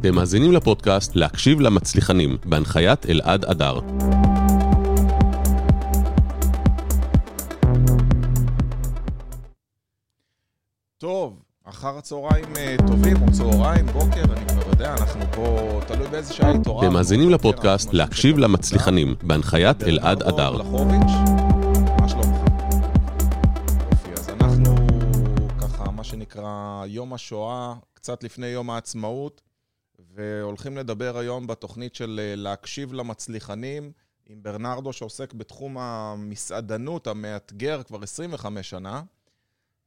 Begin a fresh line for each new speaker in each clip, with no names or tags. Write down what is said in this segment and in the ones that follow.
אתם מאזינים לפודקאסט להקשיב למצליחנים, בהנחיית אלעד אדר.
טוב, אחר הצהריים אה, טובים, או צהריים, בוקר, אני כבר יודע, אנחנו פה, תלוי באיזה שעה התעוררנו.
אתם מאזינים לפודקאסט להקשיב למצליחנים, בהנחיית אלעד אדר.
שנקרא יום השואה, קצת לפני יום העצמאות, והולכים לדבר היום בתוכנית של אה, להקשיב למצליחנים עם ברנרדו שעוסק בתחום המסעדנות המאתגר כבר 25 שנה.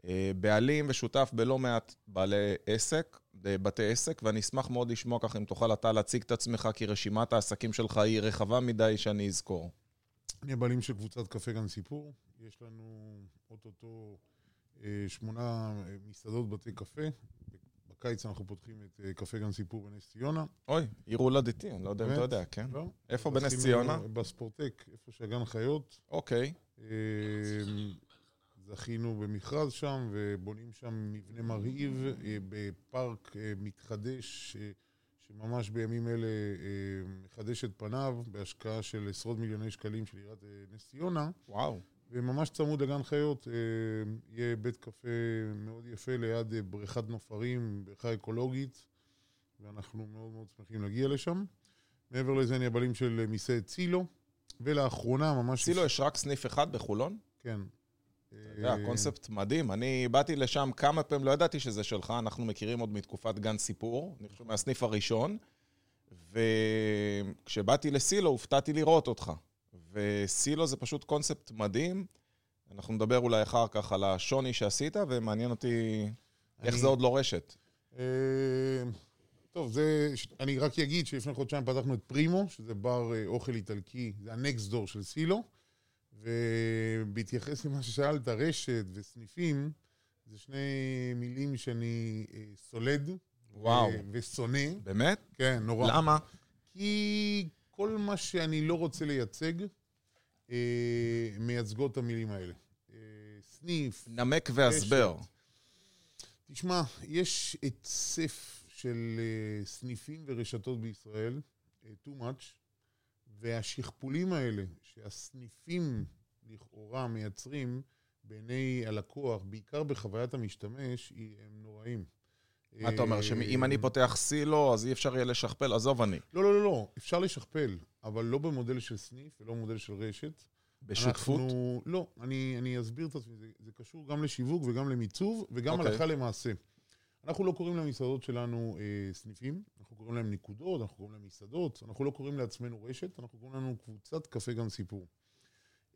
אה, בעלים ושותף בלא מעט בעלי עסק, אה, בתי עסק, ואני אשמח מאוד לשמוע ככה אם תוכל אתה להציג את עצמך, כי רשימת העסקים שלך היא רחבה מדי שאני אזכור.
אני הבעלים של קבוצת קפה גן סיפור. יש לנו אוטוטו שמונה מסעדות בתי קפה. בקיץ אנחנו פותחים את אה, קפה גן סיפור בנס ציונה.
אוי, עיר הולדתי, אני לא יודע אם אתה? יודע, כן?
לא?
איפה בנס
עשינו
ציונה?
בספורטק, איפה שהגן חיות.
אוקיי.
אה, זכינו במכרז שם, ובונים שם מבנה מרהיב אה, בפארק אה, מתחדש, אה, שממש בימים אלה אה, מחדש את פניו, בהשקעה של עשרות מיליוני שקלים של עיריית אה, נס ציונה.
וואו.
וממש צמוד לגן חיות אה, יהיה בית קפה מאוד יפה ליד אה, בריכת נופרים, בריכה אקולוגית, ואנחנו מאוד מאוד שמחים להגיע לשם. מעבר לזה אני הבעלים של אה, מסעדת צילו, ולאחרונה ממש...
סילו יש רק סניף אחד בחולון?
כן.
אתה יודע, קונספט מדהים. אני באתי לשם כמה פעמים, לא ידעתי שזה שלך, אנחנו מכירים עוד מתקופת גן סיפור, אני חושב מהסניף הראשון, וכשבאתי לסילו הופתעתי לראות אותך. וסילו זה פשוט קונספט מדהים. אנחנו נדבר אולי אחר כך על השוני שעשית, ומעניין אותי איך
אני-
זה עוד לא רשת.
אה, טוב, זה... אני רק אגיד שלפני חודשיים פתחנו את פרימו, שזה בר אה, אוכל איטלקי, זה הנקסט דור של סילו, ובהתייחס למה ששאלת, רשת וסניפים, זה שני מילים שאני אה, סולד.
וואו.
ושונא.
באמת?
כן, נורא.
למה?
כי כל מה שאני לא רוצה לייצג, מייצגות את המילים האלה. אה, סניף,
נמק והסבר.
תשמע, יש היצף של uh, סניפים ורשתות בישראל, too much, והשכפולים האלה שהסניפים לכאורה מייצרים בעיני הלקוח, בעיקר בחוויית המשתמש, הם נוראים.
מה אתה אומר,
אה,
שאם אני פותח סילו, אז אי אפשר יהיה לשכפל? עזוב אני.
לא, לא, לא, לא, אפשר לשכפל, אבל לא במודל של סניף ולא במודל של רשת.
בשותפות?
אנחנו, לא, אני, אני אסביר את עצמי, זה, זה קשור גם לשיווק וגם למיצוב וגם
אוקיי.
הלכה למעשה. אנחנו לא קוראים למסעדות שלנו אה, סניפים, אנחנו קוראים להם נקודות, אנחנו קוראים להם מסעדות, אנחנו לא קוראים לעצמנו רשת, אנחנו קוראים לנו קבוצת קפה גן סיפור.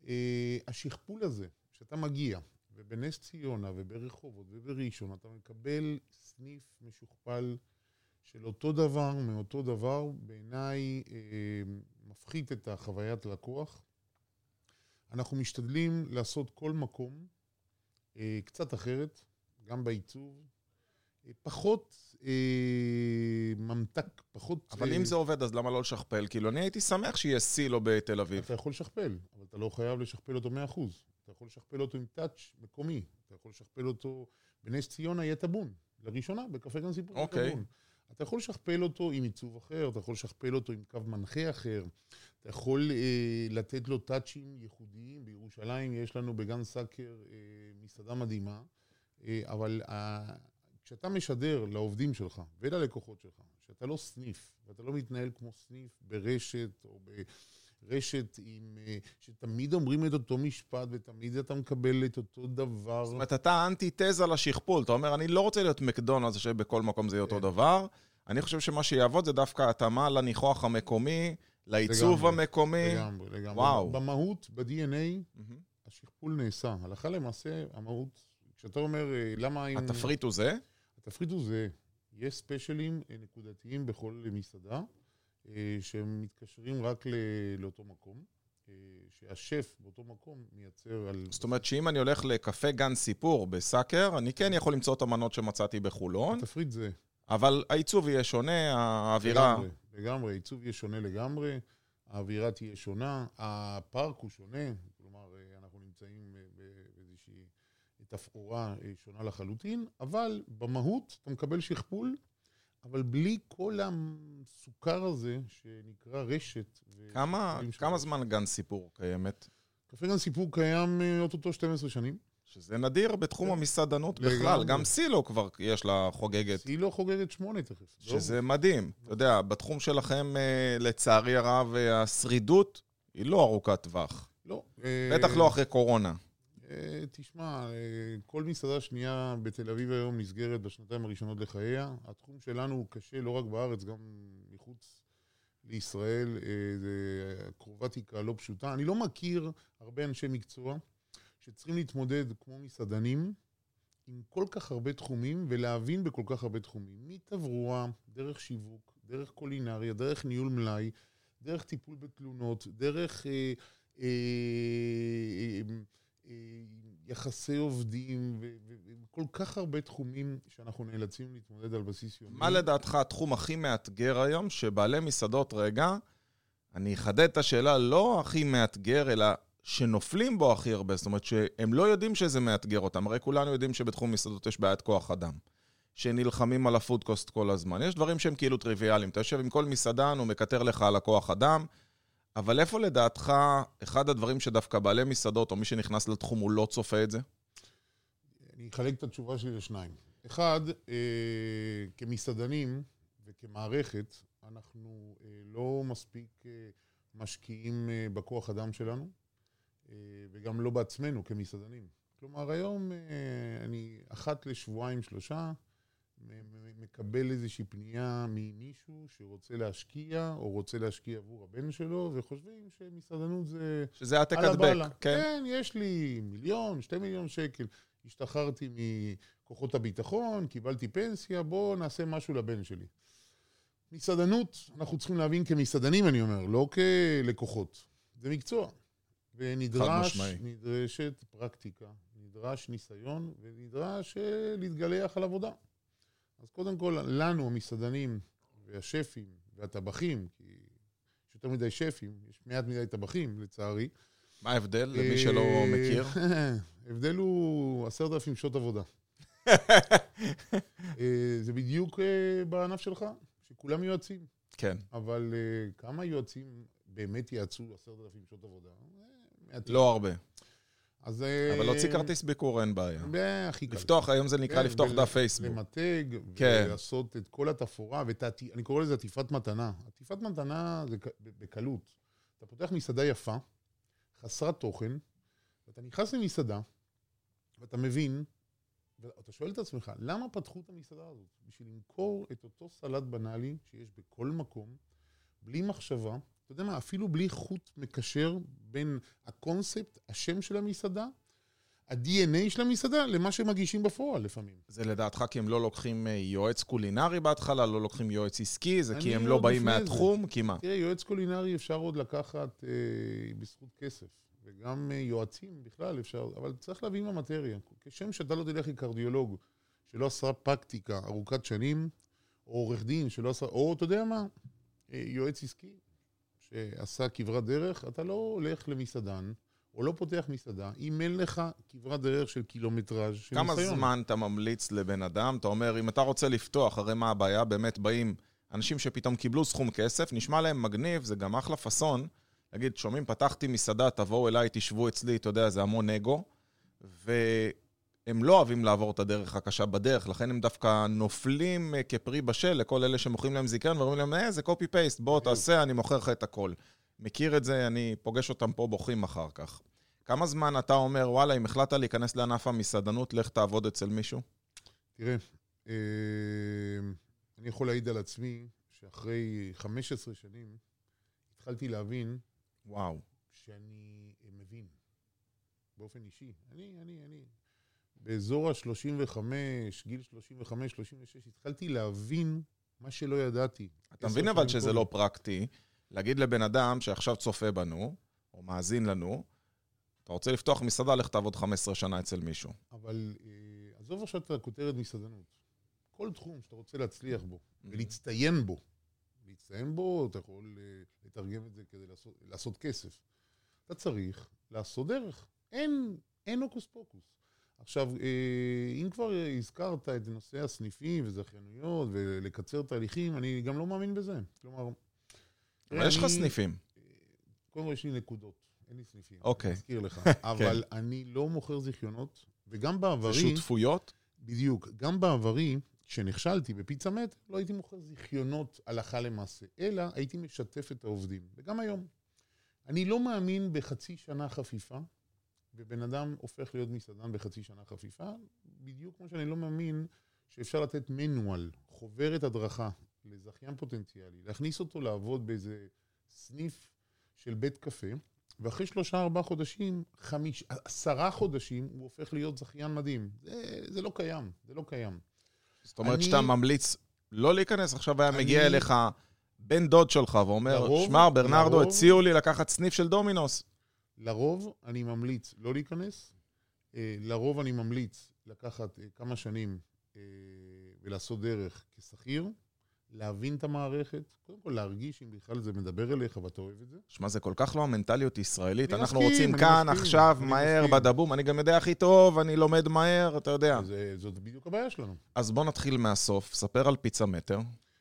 אה, השכפול הזה, שאתה מגיע, ובנס ציונה וברחובות ובראשון, אתה מקבל סניף משוכפל של אותו דבר, מאותו דבר, בעיניי אה, מפחית את החוויית לקוח. אנחנו משתדלים לעשות כל מקום אה, קצת אחרת, גם בעיצוב. אה, פחות אה, ממתק, פחות...
אבל
אה,
אם זה עובד, אז למה לא לשכפל? כאילו, אני הייתי שמח שיהיה סילו בתל אביב.
אתה יכול לשכפל, אבל אתה לא חייב לשכפל אותו 100%. אתה יכול לשכפל אותו עם טאץ' מקומי. אתה יכול לשכפל אותו... בנס ציונה יהיה טאבון. לראשונה, בקפה גן סיפור יהיה
אוקיי.
טאבון. אתה יכול לשכפל אותו עם עיצוב אחר, אתה יכול לשכפל אותו עם קו מנחה אחר, אתה יכול אה, לתת לו טאצ'ים ייחודיים. בירושלים יש לנו בגן סאקר אה, מסעדה מדהימה, אה, אבל אה, כשאתה משדר לעובדים שלך וללקוחות שלך, שאתה לא סניף, ואתה לא מתנהל כמו סניף ברשת או ברשת עם... אה, שתמיד אומרים את אותו משפט ותמיד אתה מקבל את אותו דבר.
זאת אומרת, אתה אנטי-תזה לשכפול. אתה אומר, אני לא רוצה להיות מקדונלדס שבכל מקום זה יהיה אותו
כן.
דבר. אני חושב שמה שיעבוד זה דווקא התאמה לניחוח המקומי, לעיצוב
לגמרי,
המקומי.
לגמרי, לגמרי.
וואו.
במהות, ב-DNA,
מהמם.
השכפול נעשה. הלכה למעשה, המהות, כשאתה אומר אה, למה אם...
התפריט הוא זה?
התפריט הוא זה, יש ספיישלים אה, נקודתיים בכל מסעדה, שהם מתקשרים רק ל- לאותו מקום, אה, שהשף באותו מקום מייצר על...
זאת אומרת שאם אני הולך לקפה גן סיפור בסאקר, אני כן יכול למצוא את המנות שמצאתי בחולון,
התפריט זה.
אבל העיצוב יהיה שונה, האווירה...
לגמרי, לגמרי, העיצוב יהיה שונה לגמרי, האווירה תהיה שונה, הפארק הוא שונה, כלומר, אה, אנחנו נמצאים אה, באיזושהי תפאורה אה, שונה לחלוטין, אבל במהות אתה מקבל שכפול, אבל בלי כל הסוכר הזה שנקרא רשת.
כמה, כמה זמן גן סיפור קיימת?
קפה גן סיפור קיים אה, אוטוטו 12 שנים.
שזה נדיר בתחום
כן.
המסעדנות. בכלל. גם סילו כבר יש לה חוגגת,
סילו חוגגת שמונה תכף.
שזה מדהים. אתה יודע, בתחום שלכם, אה, לצערי הרב, אה, השרידות היא לא ארוכת טווח.
לא.
בטח לא אחרי קורונה.
אה, תשמע, אה, כל מסעדה שנייה בתל אביב היום נסגרת בשנתיים הראשונות לחייה. התחום שלנו הוא קשה לא רק בארץ, גם מחוץ לישראל. אה, זה אקרובטיקה לא פשוטה. אני לא מכיר הרבה אנשי מקצוע שצריכים להתמודד כמו מסעדנים עם כל כך הרבה תחומים ולהבין בכל כך הרבה תחומים. מתברואה, דרך שיווק, דרך קולינריה, דרך ניהול מלאי, דרך טיפול בתלונות, דרך... אה, אה, אה, יחסי עובדים, וכל כך הרבה תחומים שאנחנו נאלצים להתמודד על בסיס יומי.
מה לדעתך התחום הכי מאתגר היום, שבעלי מסעדות, רגע, אני אחדד את השאלה, לא הכי מאתגר, אלא שנופלים בו הכי הרבה, זאת אומרת שהם לא יודעים שזה מאתגר אותם, הרי כולנו יודעים שבתחום מסעדות יש בעיית כוח אדם. שנלחמים על הפודקוסט כל הזמן. יש דברים שהם כאילו טריוויאליים. אתה יושב עם כל מסעדן, הוא מקטר לך על הכוח אדם, אבל איפה לדעתך אחד הדברים שדווקא בעלי מסעדות, או מי שנכנס לתחום, הוא לא צופה את זה?
אני אחלק את התשובה שלי לשניים. אחד, אה, כמסעדנים וכמערכת, אנחנו אה, לא מספיק אה, משקיעים אה, בכוח אדם שלנו, אה, וגם לא בעצמנו כמסעדנים. כלומר, היום אה, אני אחת לשבועיים, שלושה, מקבל איזושהי פנייה ממישהו שרוצה להשקיע, או רוצה להשקיע עבור הבן שלו, וחושבים שמסעדנות זה...
שזה העתק הדבק. כן?
כן, יש לי מיליון, שתי מיליון שקל. השתחררתי מכוחות הביטחון, קיבלתי פנסיה, בואו נעשה משהו לבן שלי. מסעדנות, אנחנו צריכים להבין כמסעדנים, אני אומר, לא כלקוחות. זה מקצוע. ונדרש. נדרשת פרקטיקה, נדרש ניסיון, ונדרש אה, להתגלח על עבודה. אז קודם כל, לנו, המסעדנים והשפים והטבחים, כי יש יותר מדי שפים, יש מעט מדי טבחים, לצערי.
מה ההבדל, למי שלא
אה,
מכיר?
ההבדל הוא עשרת אלפים שעות עבודה. אה, זה בדיוק אה, בענף שלך, שכולם יועצים.
כן.
אבל כמה יועצים באמת יעצו עשרת אלפים שעות עבודה?
לא הרבה.
אז... אה,
אבל להוציא כרטיס ביקור אין בעיה.
הכי קל.
לפתוח, היום זה נקרא
כן,
לפתוח דף פייסבוק.
למתג,
כן.
ולעשות את כל התפאורה, ואני קורא לזה עטיפת מתנה. עטיפת מתנה זה בקלות. אתה פותח מסעדה יפה, חסרת תוכן, ואתה נכנס למסעדה, ואתה מבין, ואתה שואל את עצמך, למה פתחו את המסעדה הזאת? בשביל למכור את אותו סלט בנאלי שיש בכל מקום, בלי מחשבה, אתה יודע מה, אפילו בלי חוט מקשר בין הקונספט, השם של המסעדה, ה-DNA של המסעדה, למה שמגישים בפועל לפעמים.
זה לדעתך כי הם לא לוקחים אה, יועץ קולינרי בהתחלה, לא לוקחים יועץ עסקי, זה כי הם לא באים
לפני זה.
מהתחום? כי מה?
תראה, יועץ קולינרי אפשר עוד לקחת אה, בזכות כסף, וגם אה, יועצים בכלל אפשר, אבל צריך להבין במטריה. כשם שאתה לא תלך לקרדיולוג שלא עשה פרקטיקה ארוכת שנים, או עורך דין שלא עשה, או אתה יודע מה, אה, יועץ עסקי שעשה כברת דרך, אתה לא הולך למסעדן, או לא פותח מסעדה, אם אין לך כברת דרך של קילומטראז' של
כמה
ניסיון.
זמן אתה ממליץ לבן אדם? אתה אומר, אם אתה רוצה לפתוח, הרי מה הבעיה? באמת באים אנשים שפתאום קיבלו סכום כסף, נשמע להם מגניב, זה גם אחלה פאסון. להגיד, שומעים, פתחתי מסעדה, תבואו אליי, תשבו אצלי, אתה יודע, זה המון אגו. והם לא אוהבים לעבור את הדרך הקשה בדרך, לכן הם דווקא נופלים אה, כפרי בשל לכל אלה שמוכרים להם זיכיון, ואומרים להם, אה, זה קופי פייסט, בוא. תעשה, אני מוכר לך את הכל. מכיר את זה, אני פוגש אותם פה בוכים אחר כך. כמה זמן אתה אומר, וואלה, אם החלטת להיכנס לענף המסעדנות, לך תעבוד אצל מישהו?
תראה, אה, אני יכול להעיד על עצמי שאחרי 15 שנים התחלתי להבין
וואו.
שאני מבין, באופן אישי. אני, אני, אני. באזור ה-35, גיל 35, 36, התחלתי להבין מה שלא ידעתי.
אתה מבין אבל שזה. לא פרקטי, להגיד לבן אדם שעכשיו צופה בנו, או מאזין לנו, אתה רוצה לפתוח מסעדה, לך תעבוד 15 שנה אצל מישהו.
אבל אה, עזוב עכשיו את הכותרת מסעדנות. כל תחום שאתה רוצה להצליח בו ולהצטיין בו, להצטיין בו, אתה יכול אה, לתרגם את זה כדי לעשות, לעשות כסף. אתה צריך לעשות דרך. אין, אין הוקוס פוקוס. עכשיו, אה, אם כבר הזכרת את נושא הסניפים וזכיינויות ולקצר תהליכים, אני גם לא מאמין בזה. כלומר...
אבל יש לך סניפים.
קודם כל יש לי נקודות, אין לי סניפים.
אוקיי.
אני מזכיר לך. אבל אני לא מוכר זיכיונות, וגם
זה
בעברי...
שותפויות?
בדיוק. גם בעברי, כשנכשלתי בפיצה מט, לא הייתי מוכר זיכיונות הלכה למעשה, אלא הייתי משתף את העובדים. וגם היום. אני לא מאמין בחצי שנה חפיפה, ובן אדם הופך להיות מסעדן בחצי שנה חפיפה, בדיוק כמו שאני לא מאמין שאפשר לתת מנואל, חוברת הדרכה, לזכיין פוטנציאלי, להכניס אותו לעבוד באיזה סניף של בית קפה, ואחרי שלושה, ארבעה חודשים, חמיש, עשרה חודשים, הוא הופך להיות זכיין מדהים. זה, זה לא קיים, זה לא קיים.
זאת אומרת
אני-
שאתה ממליץ לא להיכנס, עכשיו היה
אני-
מגיע אליך בן דוד שלך ואומר, שמע, ברנרדו, הציעו לי לקחת סניף של דומינוס.
לרוב אני ממליץ לא להיכנס, אה, לרוב אני ממליץ לקחת אה, כמה שנים אה, ולעשות דרך כשכיר, להבין את המערכת, קודם כל להרגיש אם בכלל זה מדבר אליך ואתה אוהב את זה.
שמע, זה כל כך לא המנטליות הישראלית. אנחנו
מסכים,
רוצים כאן,
מסכים,
עכשיו, מהר,
מסכים.
בדבום. אני גם יודע הכי טוב, אני לומד מהר, אתה יודע.
זה, זאת בדיוק הבעיה שלנו.
אז בוא נתחיל מהסוף. ספר על פיצה מטר.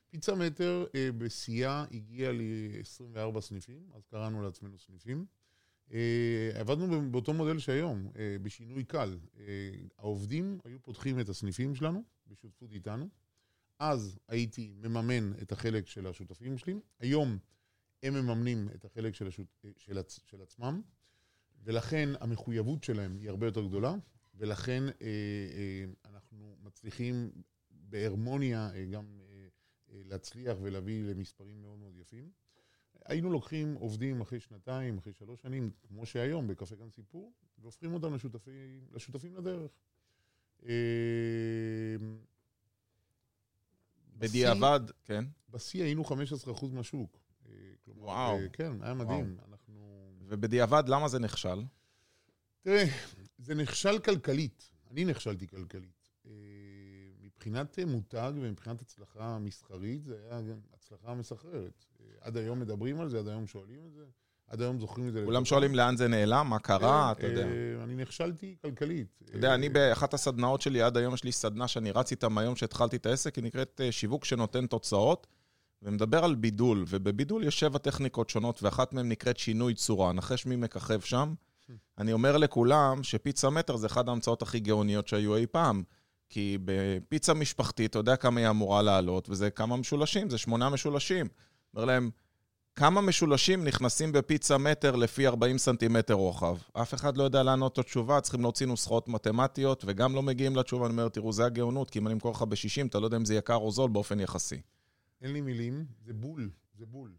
פיצה מטר אה, בשיאה הגיע ל-24 סניפים, אז קראנו לעצמנו סניפים. אה, עבדנו באותו מודל שהיום, אה, בשינוי קל. אה, העובדים היו פותחים את הסניפים שלנו, בשותפות איתנו. אז הייתי מממן את החלק של השותפים שלי. היום הם מממנים את החלק של, השות... של, עצ... של עצמם, ולכן המחויבות שלהם היא הרבה יותר גדולה, ולכן אה, אה, אנחנו מצליחים בהרמוניה אה, גם אה, להצליח ולהביא למספרים מאוד מאוד יפים. היינו לוקחים עובדים אחרי שנתיים, אחרי שלוש שנים, כמו שהיום בקפה כאן סיפור, והופכים אותם לשותפי, לשותפים לדרך. אה,
בדיעבד, כן.
בשיא היינו 15% מהשוק. אה, כלומר,
וואו.
אה, כן, היה מדהים. אנחנו...
ובדיעבד, למה זה נכשל?
תראה, זה נכשל כלכלית. אני נכשלתי כלכלית. מבחינת אה, מותג ומבחינת הצלחה מסחרית, זה היה הצלחה מסחררת. אה, עד היום מדברים על זה, עד היום שואלים את זה, עד היום זוכרים את זה.
כולם. שואלים לאן זה נעלם, מה קרה,
כן,
אתה יודע.
אה, אני נכשלתי כלכלית.
אתה יודע, אני באחת הסדנאות שלי, עד היום יש לי סדנה שאני רץ איתה מהיום שהתחלתי את העסק, היא נקראת שיווק שנותן תוצאות, ומדבר על בידול, ובבידול יש שבע טכניקות שונות, ואחת מהן נקראת שינוי צורה. נחש מי מככב שם. אני אומר לכולם שפיצה מטר זה אחת ההמצאות הכי גאוניות שהיו אי פעם. כי בפיצה משפחתית, אתה יודע כמה היא אמורה לעלות, וזה כמה משולשים, זה שמונה משולשים. אומר להם, כמה משולשים נכנסים בפיצה מטר לפי 40 סנטימטר רוחב? אף אחד לא יודע לענות את התשובה, צריכים להוציא נוסחאות מתמטיות, וגם לא מגיעים לתשובה. אני אומר, תראו, זה הגאונות, כי אם אני אמכור לך ב-60, אתה לא יודע אם זה יקר או זול באופן יחסי.
אין לי מילים, זה בול, זה בול.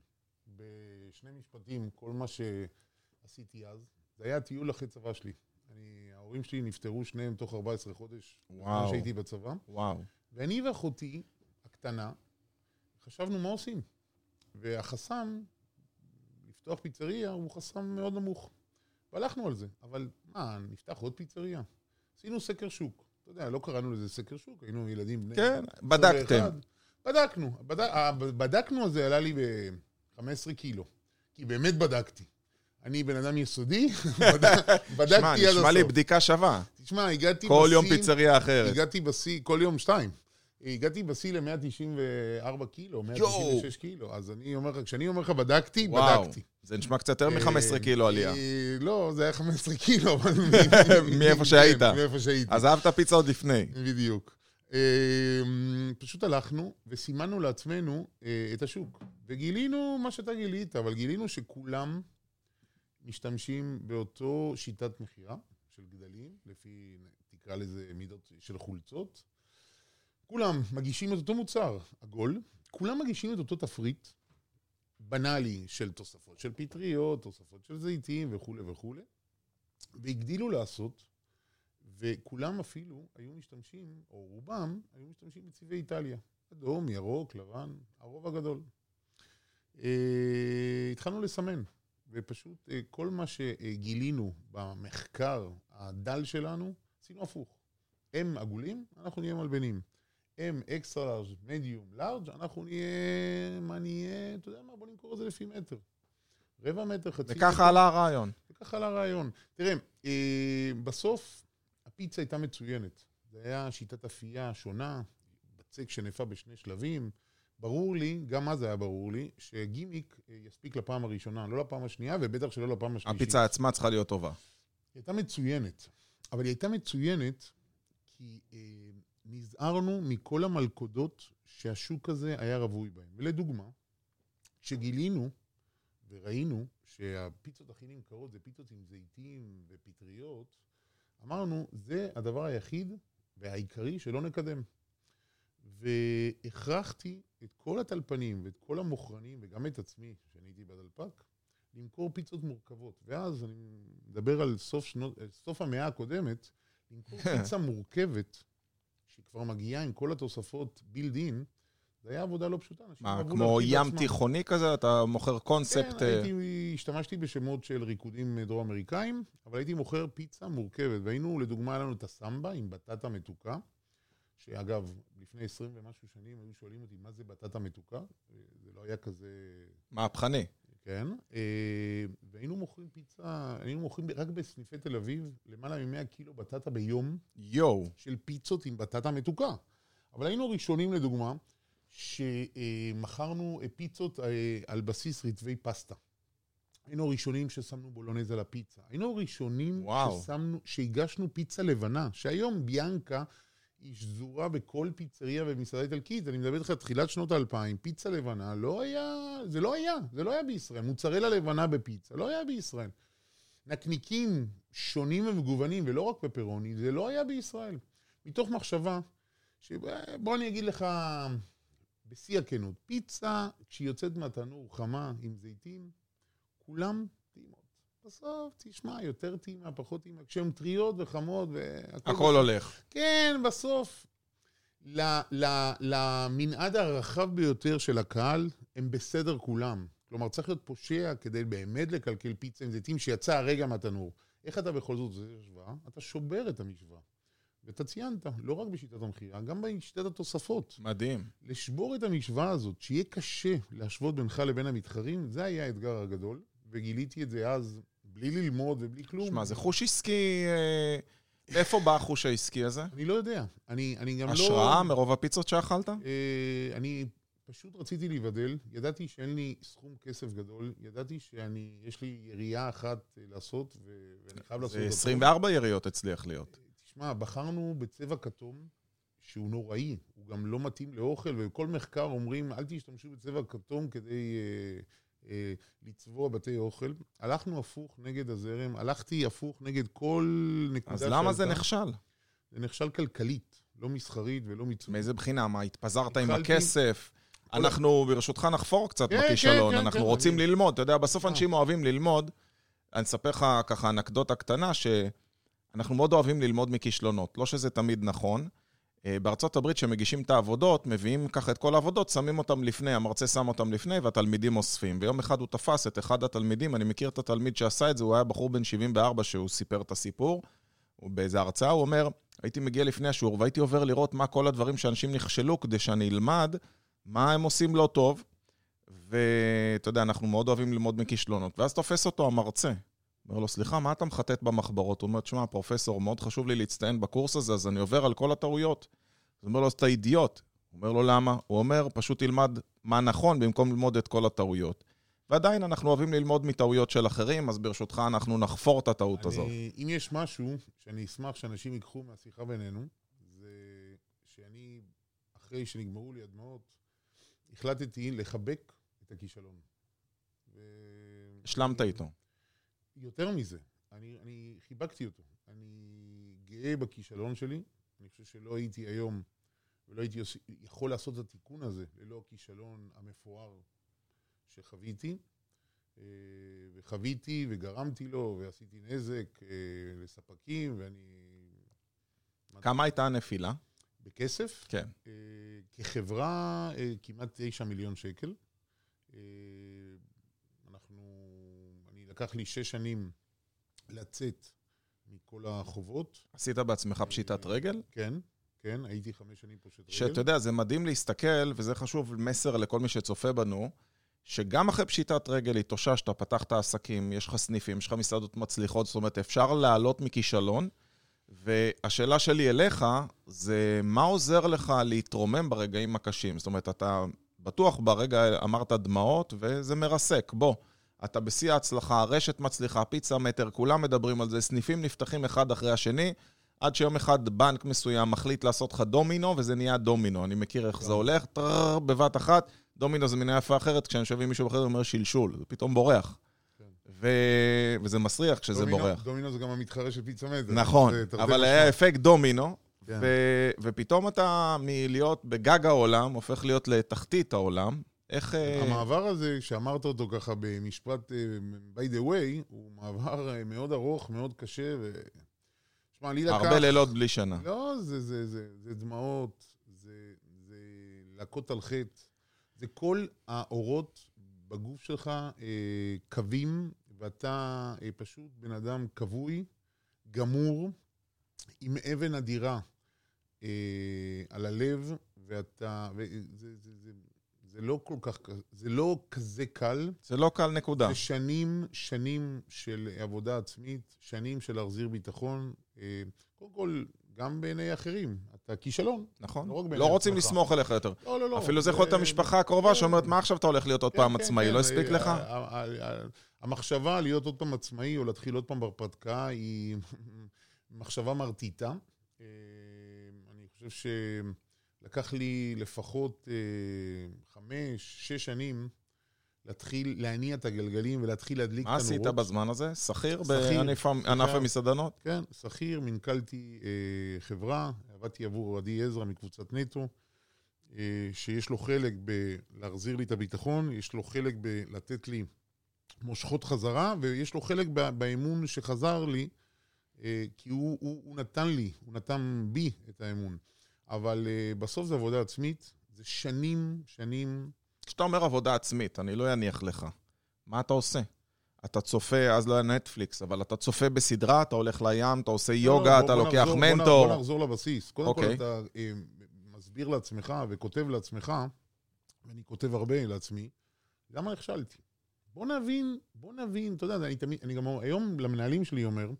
בשני משפטים, כל מה שעשיתי אז, זה היה טיול אחרי צבא שלי. אני, ההורים שלי נפטרו שניהם תוך 14 חודש,
וואו.
בזמן שהייתי בצבא,
וואו.
ואני ואחותי הקטנה חשבנו מה עושים. והחסם, לפתוח פיצריה, הוא חסם מאוד נמוך. והלכנו על זה, אבל מה, נפתח עוד פיצריה? עשינו סקר שוק. אתה יודע, לא קראנו לזה סקר שוק, היינו ילדים בני...
כן,
21.
בדקתם.
בדקנו. בד... הבדקנו הזה עלה לי ב-15 קילו. כי באמת בדקתי. אני בן אדם יסודי, בד- בדקתי
שמע,
עד הסוף.
נשמע לי בדיקה שווה.
תשמע, הגעתי
כל יום
בשיא-
פיצריה אחרת.
הגעתי בשיא, כל יום שתיים. הגעתי בשיא ל-194 קילו, 196 קילו. אז אני אומר לך, כשאני אומר לך בדקתי,
וואו.
בדקתי.
זה נשמע קצת יותר מ-15
אה,
קילו עלייה.
אה, לא, זה היה 15 קילו, אבל...
מאיפה שהיית.
כן, מאיפה שהייתי.
אז אהבת פיצה עוד לפני.
בדיוק. אה, פשוט הלכנו וסימנו לעצמנו את השוק. וגילינו מה שאתה גילית, אבל גילינו שכולם משתמשים באותו שיטת מכירה של גדלים, לפי, תקרא לזה מידות של חולצות. כולם מגישים את אותו מוצר עגול, כולם מגישים את אותו תפריט בנאלי של תוספות של פטריות, תוספות של זיתים וכולי וכולי, והגדילו לעשות וכולם אפילו היו משתמשים, או רובם, היו משתמשים בצבעי איטליה. אדום, ירוק, לבן, הרוב הגדול. אה, התחלנו לסמן, ופשוט אה, כל מה שגילינו במחקר הדל שלנו, עשינו הפוך. הם עגולים, אנחנו נהיה מלבנים. הם אקסטרה לארג', מדיום, לארג', אנחנו נהיה, מה נהיה, אתה יודע מה, בוא נמכור את זה לפי מטר. רבע מטר, חצי מטר.
וככה עלה הרעיון.
וככה עלה הרעיון. תראה, אה, בסוף הפיצה הייתה מצוינת. זה היה שיטת אפייה שונה, בצק שנפה בשני שלבים. ברור לי, גם אז היה ברור לי, שגימיק אה, יספיק לפעם הראשונה, לא לפעם השנייה, ובטח שלא לפעם השלישית.
הפיצה עצמה צריכה להיות טובה.
היא הייתה מצוינת, אבל היא הייתה מצוינת כי אה, נזהרנו מכל המלכודות שהשוק הזה היה רווי בהן. ולדוגמה, כשגילינו וראינו שהפיצות הכי נמכרות זה פיצות עם זיתים ופטריות, אמרנו, זה הדבר היחיד והעיקרי שלא נקדם. והכרחתי את כל הטלפנים ואת כל המוכרנים, וגם את עצמי, שאני הייתי בדלפק, למכור פיצות מורכבות. ואז אני מדבר על סוף, שנות, סוף המאה הקודמת, למכור פיצה מורכבת, שכבר מגיעה עם כל התוספות בילד אין, זה היה עבודה לא פשוטה.
מה, כמו ים
בעצמם.
תיכוני כזה? אתה מוכר קונספט...
כן,
אה,
הייתי, השתמשתי בשמות של ריקודים דרום-אמריקאים, אבל הייתי מוכר פיצה מורכבת. והיינו, לדוגמה, היה לנו את הסמבה עם בטטה מתוקה, שאגב, לפני 20 ומשהו שנים היו שואלים אותי מה זה בטטה מתוקה, זה לא היה כזה...
מהפכני.
כן, אה, והיינו מוכרים פיצה, היינו מוכרים רק בסניפי תל אביב למעלה מ-100 קילו בטטה ביום
יואו.
של פיצות עם בטטה מתוקה. אבל היינו ראשונים, לדוגמה, שמכרנו אה, פיצות אה, על בסיס רטבי פסטה. היינו הראשונים ששמנו בולונז על הפיצה. היינו הראשונים
וואו.
ששמנו, שהגשנו פיצה לבנה, שהיום ביאנקה היא שזורה בכל פיצריה ומסעדה איטלקית. אני מדבר איתך תחילת שנות האלפיים, פיצה לבנה לא היה, זה לא היה, זה לא היה בישראל. מוצרלה לבנה בפיצה, לא היה בישראל. נקניקים שונים ומגוונים, ולא רק פפרוני, זה לא היה בישראל. מתוך מחשבה, שבוא אני אגיד לך בשיא הכנות, פיצה, כשהיא יוצאת מהתנור חמה עם זיתים, כולם. בסוף, תשמע, יותר טעימה, פחות טעימה, כשהן טריות וחמות והכל...
הכל הולך.
כן, בסוף, למנעד הרחב ביותר של הקהל, הם בסדר כולם. כלומר, צריך להיות פושע כדי באמת לקלקל פיצה עם זיתים שיצא הרגע מהתנור. איך אתה בכל זאת עושה השוואה? אתה שובר את המשוואה. ואתה ציינת, לא רק בשיטת המכירה, גם בשיטת התוספות.
מדהים.
לשבור את המשוואה הזאת, שיהיה קשה להשוות בינך לבין המתחרים, זה היה האתגר הגדול, וגיליתי את זה אז בלי ללמוד ובלי כלום.
שמע, זה חוש עסקי... אה, מאיפה בא החוש העסקי הזה?
אני לא יודע. אני, אני גם לא...
השראה מרוב הפיצות שאכלת?
אה, אני פשוט רציתי להיבדל, ידעתי שאין לי סכום כסף גדול, ידעתי שאני, יש לי ירייה אחת אה, לעשות, ו- ואני חייב לעשות
זה
אותה.
24 יריות הצליח להיות.
תשמע, בחרנו בצבע כתום, שהוא נוראי, הוא גם לא מתאים לאוכל, ובכל מחקר אומרים, אל תשתמשו בצבע כתום כדי אה, לצבוע בתי אוכל. הלכנו הפוך נגד הזרם, הלכתי הפוך נגד כל נקודה
אז למה זה. נכשל?
זה נכשל כלכלית, לא מסחרית ולא מצוות.
מאיזה בחינה? מה, התפזרת עם הכסף? אנחנו, ברשותך, נחפור קצת
כן,
בכישלון.
כן, כן,
אנחנו רוצים ללמוד. אתה יודע, בסוף
אה.
אנשים אוהבים ללמוד. אני אספר לך ככה אנקדוטה קטנה, שאנחנו מאוד אוהבים ללמוד מכישלונות. לא שזה תמיד נכון. אה, בארצות הברית, כשמגישים את העבודות, מביאים ככה את כל העבודות, שמים אותם לפני, המרצה שם אותם לפני, והתלמידים אוספים. ויום אחד הוא תפס את אחד התלמידים, אני מכיר את התלמיד שעשה את זה, הוא היה בחור בן 74 שהוא סיפר את הסיפור. הוא באיזה הרצאה, הוא אומר, הייתי מגיע לפני השיעור והייתי עובר לראות מה כל הדברים שאנשים נכשלו, כדי שאני אלמד מה הם עושים לא טוב. ואתה יודע, אנחנו מאוד אוהבים ללמוד מכישלונות. ואז תופס אותו המרצה. אומר לו, סליחה, מה אתה מחטט במחברות? הוא אומר, תשמע, פרופסור, מאוד חשוב לי להצטיין בקורס הזה, אז אני עובר על כל הטעויות. הוא אומר לו, אז אתה אידיוט. הוא אומר לו, למה? הוא אומר, פשוט תלמד מה נכון במקום ללמוד את כל הטעויות. ועדיין אנחנו אוהבים ללמוד מטעויות של אחרים, אז ברשותך אנחנו נחפור את הטעות הזאת.
אני, אם יש משהו שאני אשמח שאנשים ייקחו מהשיחה בינינו, זה שאני, אחרי שנגמרו לי הדמעות, החלטתי לחבק את הכישלון. ו...
השלמת איתו.
יותר מזה, אני, אני חיבקתי אותו. אני גאה בכישלון שלי. אני חושב שלא הייתי היום ולא הייתי יכול לעשות את התיקון הזה ללא הכישלון המפואר שחוויתי. אה, וחוויתי וגרמתי לו ועשיתי נזק אה, לספקים ואני...
כמה הייתה הנפילה?
בכסף?
כן.
אה, כחברה, כמעט תשע מיליון שקל. אה, לקח לי שש שנים לצאת מכל החובות.
עשית בעצמך פשיטת רגל?
כן, כן, הייתי חמש שנים פושט רגל.
שאתה יודע, זה מדהים להסתכל, וזה חשוב, מסר לכל מי שצופה בנו, שגם אחרי פשיטת רגל התאוששת, פתחת עסקים, יש לך סניפים, יש לך מסעדות מצליחות, זאת אומרת, אפשר לעלות מכישלון, והשאלה שלי אליך, זה מה עוזר לך להתרומם ברגעים הקשים? זאת אומרת, אתה בטוח ברגע אמרת דמעות, וזה מרסק. בוא, אתה בשיא ההצלחה, הרשת מצליחה, פיצה מטר, כולם מדברים על זה, סניפים נפתחים אחד אחרי השני, עד שיום אחד בנק מסוים מחליט לעשות לך דומינו, וזה נהיה דומינו. אני מכיר איך זה הולך, טררר, בבת אחת, דומינו זה מילה יפה אחרת, כשאני יושב עם מישהו אחר, הוא אומר שלשול, זה פתאום בורח. ו... וזה מסריח כשזה
דומינו-
בורח.
דומינו זה גם המתחרה של פיצה מטר.
נכון, אבל. היה אפקט דומינו,
כן.
ו... ופתאום אתה מלהיות בגג העולם, הופך להיות לתחתית העולם. איך... אה,
המעבר הזה, שאמרת אותו ככה במשפט אה, by the way, הוא מעבר אה, מאוד ארוך, מאוד קשה, ו... שמע, לי לקח...
הרבה לילות בלי שינה.
לא, זה, זה, זה, זה דמעות, זה, זה להכות על חטא. זה כל האורות בגוף שלך אה, קווים, ואתה אה, פשוט בן אדם כבוי, גמור, עם אבן אדירה אה, על הלב, ואתה... וזה, זה, זה, זה, לא כל כך... זה לא כזה קל.
זה לא קל נקודה.
זה שנים, שנים של עבודה עצמית, שנים של להחזיר ביטחון. אה, קודם כל, גם בעיני אחרים. אתה כישלון.
נכון?
לא
לא רוצים. לסמוך עליך יותר.
לא, לא, לא.
אפילו זה יכול להיות המשפחה הקרובה שאומרת, מה עכשיו אתה הולך להיות עוד
כן,
פעם
כן,
עצמאי?
כן,
לא הספיק
אה,
לך?
ה- ה- ה- המחשבה להיות עוד פעם עצמאי או להתחיל עוד פעם בהרפתקה היא מחשבה מרטיטה. אה, אני חושב שלקח לי לפחות אה, חמש, שש שנים להתחיל להניע את הגלגלים ולהתחיל להדליק את
מה
הנורות.
עשית בזמן הזה? שכיר. בענף ענף המסעדנות?
כן, שכיר, מנכלתי אה, חברה, עבדתי עבור עדי עזרא מקבוצת נטו, אה, שיש לו חלק בלהחזיר לי את הביטחון, יש לו חלק בלתת לי מושכות חזרה, ויש לו חלק באמון שחזר לי, אה, כי הוא, הוא, הוא נתן לי, הוא נתן בי את האמון. אבל אה, בסוף זה עבודה עצמית, זה שנים, שנים,
כשאתה אומר עבודה עצמית, אני לא אניח לך. מה אתה עושה? אתה צופה, אז לא היה נטפליקס, אבל אתה צופה בסדרה, אתה הולך לים, אתה עושה יוגה,
לא,
אתה
בוא
לוקח
נחזור-
מנטור.
בוא נחזור לבסיס. קודם כל
אוקיי.
אתה אה, מסביר לעצמך וכותב לעצמך, ואני כותב הרבה לעצמי, למה נכשלתי? בוא נבין, בוא נבין, אתה יודע, אני תמיד, אני גם היום למנהלים שלי אומר,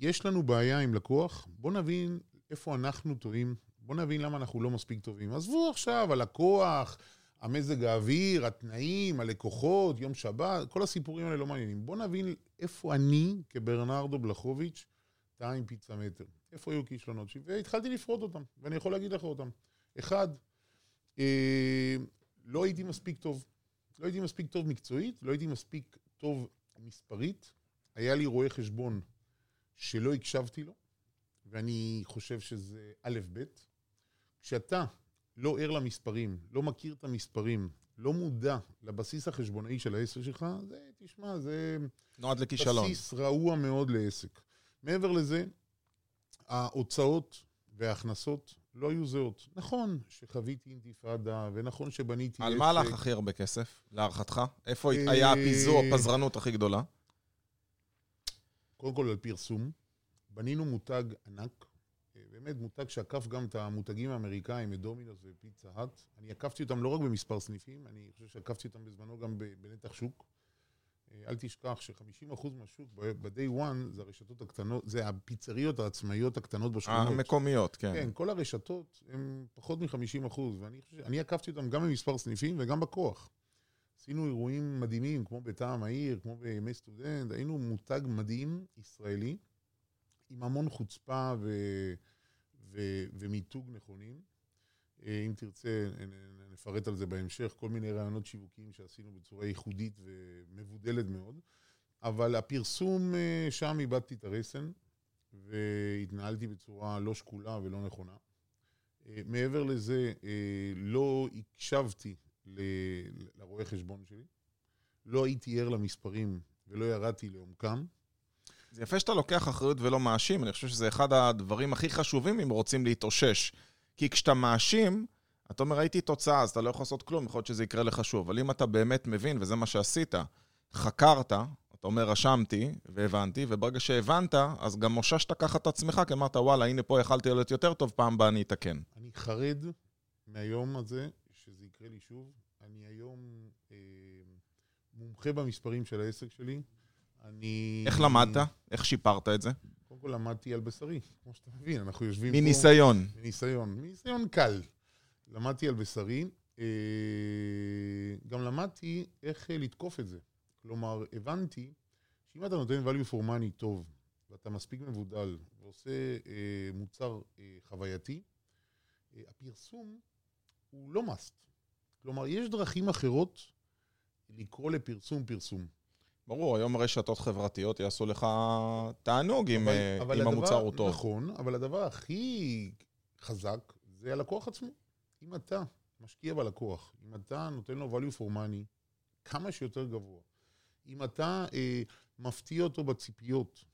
יש לנו בעיה עם לקוח, בוא נבין איפה אנחנו טועים, בוא נבין למה אנחנו לא מספיק טובים. עזבו עכשיו, הלקוח, המזג האוויר, התנאים, הלקוחות, יום שבת, כל הסיפורים האלה לא מעניינים. בוא נבין איפה אני, כברנרדו בלחוביץ', טעה עם פיצה מטר. איפה היו כישלונות שלי? והתחלתי לפרוט אותם, ואני יכול להגיד לך אותם. אחד, אה, לא הייתי מספיק טוב. לא הייתי מספיק טוב מקצועית, לא הייתי מספיק טוב מספרית. היה לי רואה חשבון שלא הקשבתי לו, ואני חושב שזה א' ב'. כשאתה לא ער למספרים, לא מכיר את המספרים, לא מודע לבסיס החשבונאי של העסק שלך, זה, תשמע, זה...
נועד לכישלון.
בסיס רעוע מאוד לעסק. מעבר לזה, ההוצאות וההכנסות לא היו זהות. נכון שחוויתי אינתיפאדה, ונכון שבניתי
על
עסק.
מה הלך הכי הרבה כסף, להערכתך? איפה
אה,
היה הפיזור, הפזרנות הכי גדולה?
קודם כל על פרסום. בנינו מותג ענק, באמת מותג שעקף גם את המותגים האמריקאים, את דומינוס ופיצה האט. אני עקפתי אותם לא רק במספר סניפים, אני חושב שעקפתי אותם בזמנו גם בנתח שוק. אה, אל תשכח ש-50% מהשוק ב-day one זה הרשתות הקטנות, זה הפיצריות העצמאיות הקטנות בשכונות.
המקומיות, כן.
כן, כל הרשתות הן פחות מ-50 אחוז, ואני חושב, אני עקפתי אותם גם במספר סניפים וגם בכוח. עשינו אירועים מדהימים, כמו בטעם העיר, כמו בימי סטודנט, היינו מותג מדהים, ישראלי, עם המון חוצפה ו... ו... ומיתוג נכונים. אה, אם תרצה, נפרט על זה בהמשך, כל מיני רעיונות שיווקיים שעשינו בצורה ייחודית ומבודלת מאוד. אבל הפרסום, אה, שם איבדתי את הרסן, והתנהלתי בצורה לא שקולה ולא נכונה. אה, מעבר לזה, לא הקשבתי לרואה חשבון שלי, לא הייתי ער למספרים ולא ירדתי לעומקם.
זה יפה שאתה לוקח אחריות ולא מאשים, אני חושב שזה אחד הדברים הכי חשובים אם רוצים להתאושש. כי כשאתה מאשים, אתה אומר, ראיתי תוצאה, אז אתה לא יכול לעשות כלום, יכול להיות שזה יקרה לך שוב. אבל אם אתה באמת מבין, וזה מה שעשית, חקרת, אתה אומר, רשמתי והבנתי, וברגע שהבנת, אז גם מוששת ככה את עצמך, כי אמרת, וואלה, הנה פה יכלתי להיות יותר טוב, פעם הבאה אני אתקן.
אני חרד מהיום הזה, שזה יקרה לי שוב. אני היום אה, מומחה במספרים של העסק שלי. אני...
איך למדת? איך שיפרת את זה?
קודם כל למדתי על בשרי, כמו שאתה מבין, אנחנו יושבים פה...
מניסיון.
מניסיון, מניסיון קל. למדתי על בשרי, אה, גם למדתי איך אה, לתקוף את זה. כלומר, הבנתי שאם אתה נותן value for money טוב, ואתה מספיק מבודל, ועושה אה, מוצר חווייתי, הפרסום הוא לא must. כלומר, יש דרכים אחרות לקרוא לפרסום פרסום.
ברור, היום רשתות חברתיות יעשו לך תענוג אם, אה,
אבל
אם
הדבר-
המוצר הוא טוב.
נכון, אבל הדבר הכי חזק זה הלקוח עצמו. אם אתה משקיע בלקוח, אם אתה נותן לו value for money כמה שיותר גבוה, אם אתה אה, מפתיע אותו בציפיות,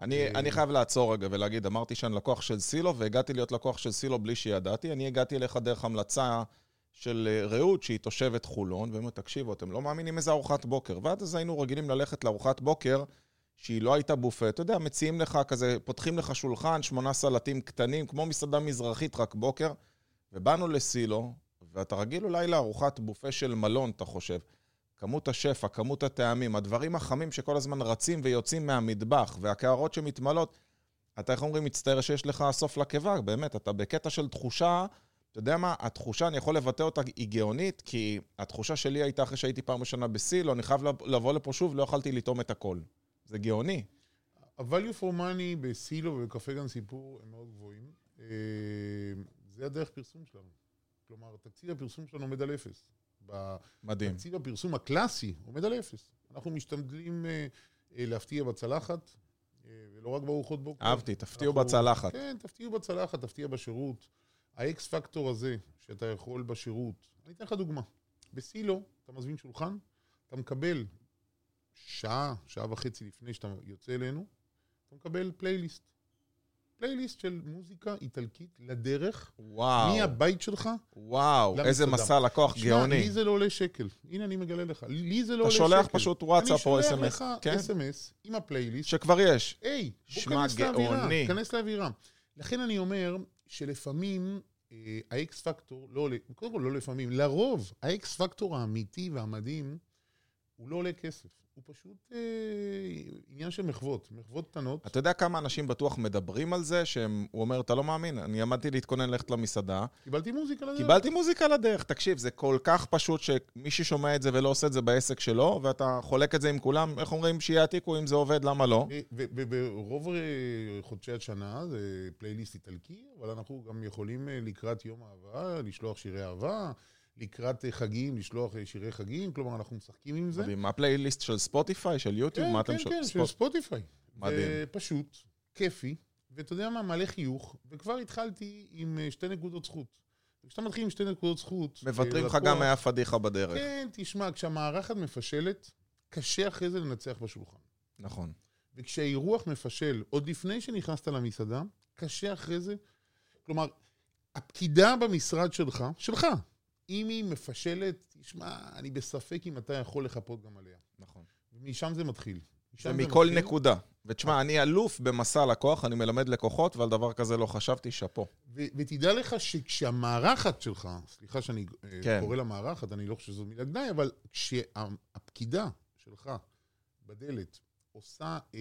אני,
אה,
אני חייב לעצור רגע ולהגיד, אמרתי שאני לקוח של סילו, והגעתי להיות לקוח של סילו בלי שידעתי. אני הגעתי אליך דרך המלצה של אה, רעות, שהיא תושבת חולון, והם אומרים, תקשיבו, אתם לא מאמינים איזה ארוחת בוקר. ועד אז היינו רגילים ללכת לארוחת בוקר, שהיא לא הייתה בופה. אתה יודע, מציעים לך כזה, פותחים לך שולחן, שמונה סלטים קטנים, כמו מסעדה מזרחית, רק בוקר. ובאנו לסילו, ואתה רגיל אולי לארוחת בופה של מלון, אתה חושב. כמות השפע, כמות הטעמים, הדברים החמים שכל הזמן רצים ויוצאים מהמטבח, והקערות שמתמלאות, אתה איך אומרים, מצטער שיש לך סוף לקיבה, באמת, אתה בקטע של תחושה, אתה יודע מה, התחושה, אני יכול לבטא אותה, היא גאונית, כי התחושה שלי הייתה אחרי שהייתי פעם ראשונה בסילו, אני חייב לב- לבוא לפה שוב, לא יכלתי לטעום את הכל. זה גאוני.
ה-value for money בסילו ובקפה גן סיפור הם מאוד גבוהים. אה, זה הדרך פרסום שלנו. כלומר, תקציב הפרסום שלנו עומד על אפס.
מדהים.
תקציב הפרסום הקלאסי עומד על אפס. אנחנו משתדלים אה, אה, להפתיע בצלחת, ולא רק בארוחות בוקר.
אהבתי, תפתיעו
אנחנו-
בצלחת.
כן, תפתיעו בצלחת, תפתיע בשירות. ה X factor הזה, שאתה יכול בשירות, אני אתן לך דוגמה. בסילו, אתה מזמין שולחן, אתה מקבל שעה, שעה וחצי לפני שאתה יוצא אלינו, אתה מקבל פלייליסט. פלייליסט של מוזיקה איטלקית לדרך,
וואו,
מהבית שלך.
וואו,
למסעדה.
איזה מסע לקוח גאוני.
לי זה לא עולה שקל. הנה, אני מגלה לך. לי זה לא
אתה
עולה שקל.
שולח פשוט וואטסאפ או
אני
אס.אם.אס.
שולח לך
כן,
אס.אם.אס עם הפלייליסט.
שכבר יש.
היי, בוא כנס לאווירה. כנס לאווירה. לכן אני אומר שלפעמים אה, האקס פקטור לא קודם כל לא לפעמים, לרוב האקס פקטור האמיתי והמדהים הוא לא עולה כסף. הוא פשוט אה, עניין של מחוות, מחוות קטנות.
אתה יודע כמה אנשים בטוח מדברים על זה, שהוא אומר, אתה לא מאמין, אני עמדתי להתכונן ללכת למסעדה,
קיבלתי מוזיקה לדרך.
קיבלתי מוזיקה לדרך. תקשיב, זה כל כך פשוט שמי ששומע את זה ולא עושה את זה בעסק שלו, ואתה חולק את זה עם כולם, איך אומרים, שיעתיקו אם זה עובד, למה לא?
אה, וברוב אה, חודשי השנה זה פלייליסט איטלקי, אבל אנחנו גם יכולים אה, לקראת יום אהבה לשלוח שירי אהבה, לקראת אה, חגים לשלוח אה, שירי חגים, כלומר אנחנו משחקים עם זה.
מדהים. מה הפלייליסט של ספוטיפיי, של יוטיוב?
כן,
מה אתם
כן, כן, של
ספוט-
ספוטיפיי.
מדהים.
פשוט, כיפי, ואתה יודע מה, מלא חיוך, וכבר התחלתי עם אה, שתי נקודות זכות. וכשאתה מתחיל עם שתי נקודות זכות...
מוותרים לך גם מהפדיחה בדרך.
כן, תשמע, כשהמארחת מפשלת, קשה אחרי זה לנצח בשולחן.
נכון.
וכשהאירוח מפשל, עוד לפני שנכנסת למסעדה, קשה אחרי זה. כלומר, הפקידה במשרד שלך, שלך, אם היא מפשלת, תשמע, אני בספק אם אתה יכול לחפות גם עליה.
נכון.
ומשם זה מתחיל.
זה
משם
מכל
מתחיל.
נקודה. ותשמע, אני אלוף במסע לקוח, אני מלמד לקוחות, ועל דבר כזה לא חשבתי, שאפו.
ו- ותדע לך שכשהמארחת שלך, סליחה שאני אה,
כן.
קורא לה מארחת, אני לא חושב שזו מילה גנאי, אבל כשהפקידה שלך בדלת עושה אה,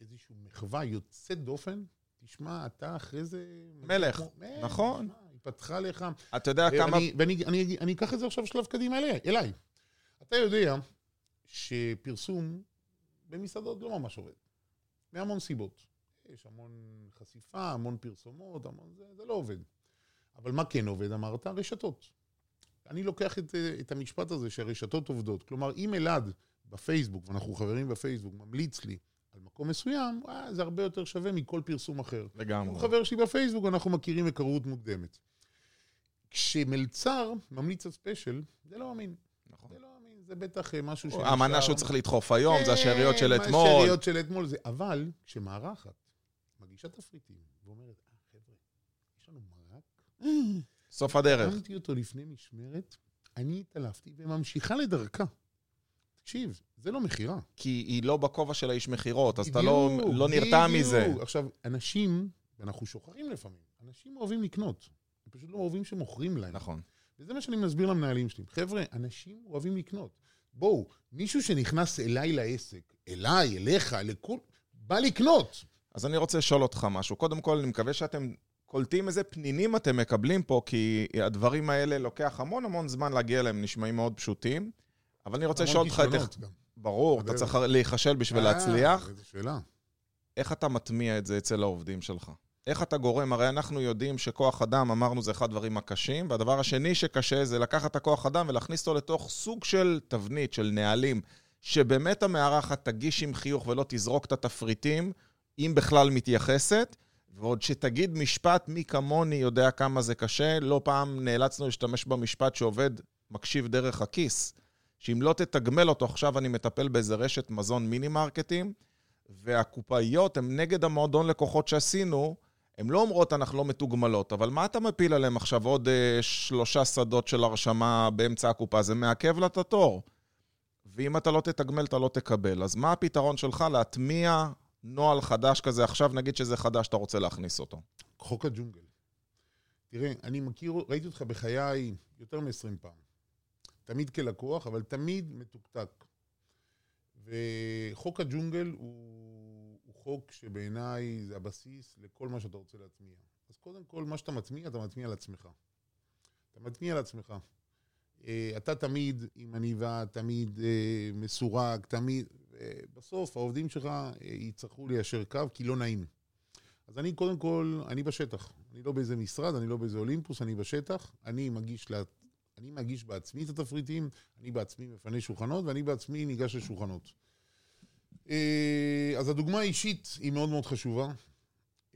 איזושהי מחווה יוצאת דופן, תשמע, אתה אחרי זה...
מלך,
כמו- מלך,
נכון.
תשמע, פתחה לך...
אתה יודע כמה...
ואני, ואני אני, אני אקח את זה עכשיו שלב קדימה אליי, אליי. אתה יודע שפרסום במסעדות לא ממש עובד. מהמון סיבות. יש המון חשיפה, המון פרסומות, המון זה, זה לא עובד. אבל מה כן עובד, אמרת? הרשתות. אני לוקח את, את המשפט הזה שהרשתות עובדות. כלומר, אם אלעד בפייסבוק, ואנחנו חברים בפייסבוק, ממליץ לי על מקום מסוים, אה, זה הרבה יותר שווה מכל פרסום אחר. הוא
לגמרי.
חבר שלי בפייסבוק, אנחנו מכירים היכרות מוקדמת. כשמלצר ממליץ על ספיישל, זה לא אמין.
נכון.
זה לא אמין, זה בטח אה, משהו שנשאר...
המנה שהוא צריך לדחוף היום, זה
כן,
השאריות של אתמול.
השאריות של אתמול זה... אבל כשמארחת מגישה תפריטים ואומרת, אה, חבר'ה, יש לנו מרק,
סוף הדרך.
שמתי אותו לפני משמרת, אני התעלפתי וממשיכה לדרכה. תקשיב, זה לא מכירה.
כי היא לא בכובע של האיש מכירות, אז אתה לא לא נרתע. מזה.
עכשיו, אנשים, ואנחנו שוכחים לפעמים, אנשים אוהבים לקנות. פשוט לא אוהבים שמוכרים להם.
נכון.
וזה מה שאני מסביר למנהלים שלי. חבר'ה, אנשים אוהבים לקנות. בואו, מישהו שנכנס אליי לעסק, אליי, אליך, לכל... בא לקנות.
אז אני רוצה לשאול אותך משהו. קודם כל, אני מקווה שאתם קולטים איזה פנינים אתם מקבלים פה, כי הדברים האלה לוקח המון המון זמן להגיע אליהם, נשמעים מאוד פשוטים. אבל אני רוצה לשאול אותך את... איך... ברור, אתה. צריך להיכשל בשביל
אה,
להצליח.
איזו שאלה.
איך אתה מטמיע את זה אצל העובדים שלך? איך אתה גורם? הרי אנחנו יודעים שכוח אדם, אמרנו, זה אחד הדברים הקשים, והדבר השני שקשה זה לקחת את הכוח אדם ולהכניס אותו לתוך סוג של תבנית, של נהלים, שבאמת המארחת תגיש עם חיוך ולא תזרוק את התפריטים, אם בכלל מתייחסת, ועוד שתגיד משפט, מי כמוני יודע כמה זה קשה, לא פעם נאלצנו להשתמש במשפט שעובד מקשיב דרך הכיס, שאם לא תתגמל אותו, עכשיו אני מטפל באיזה רשת מזון מיני-מרקטים, והקופאיות הן נגד המועדון לקוחות שעשינו, הן לא אומרות אנחנו לא מתוגמלות, אבל מה אתה מפיל עליהם עכשיו עוד אה, שלושה שדות של הרשמה באמצע הקופה? זה מעכב לה את התור. ואם אתה לא תתגמל, אתה לא תקבל. אז מה הפתרון שלך להטמיע נוהל חדש כזה? עכשיו נגיד שזה חדש, אתה רוצה להכניס אותו.
חוק הג'ונגל. תראה, אני מכיר, ראיתי אותך בחיי יותר מ-20 פעם. תמיד כלקוח, אבל תמיד מתוקתק. וחוק הג'ונגל הוא חוק שבעיניי זה הבסיס לכל מה שאתה רוצה להטמיע. אז קודם כל, מה שאתה מטמיע, אתה מטמיע על עצמך. אתה מטמיע על עצמך. אה, אתה תמיד עם עניבה, תמיד אה, מסורק, תמיד... אה, בסוף העובדים שלך יצטרכו ליישר קו, כי לא נעים. אז אני קודם כל, אני בשטח. אני לא באיזה משרד, אני לא באיזה אולימפוס, אני בשטח. אני מגיש, לה, אני מגיש בעצמי את התפריטים, אני בעצמי מפנה שולחנות, ואני בעצמי ניגש לשולחנות. אה, אז הדוגמה האישית היא מאוד מאוד חשובה.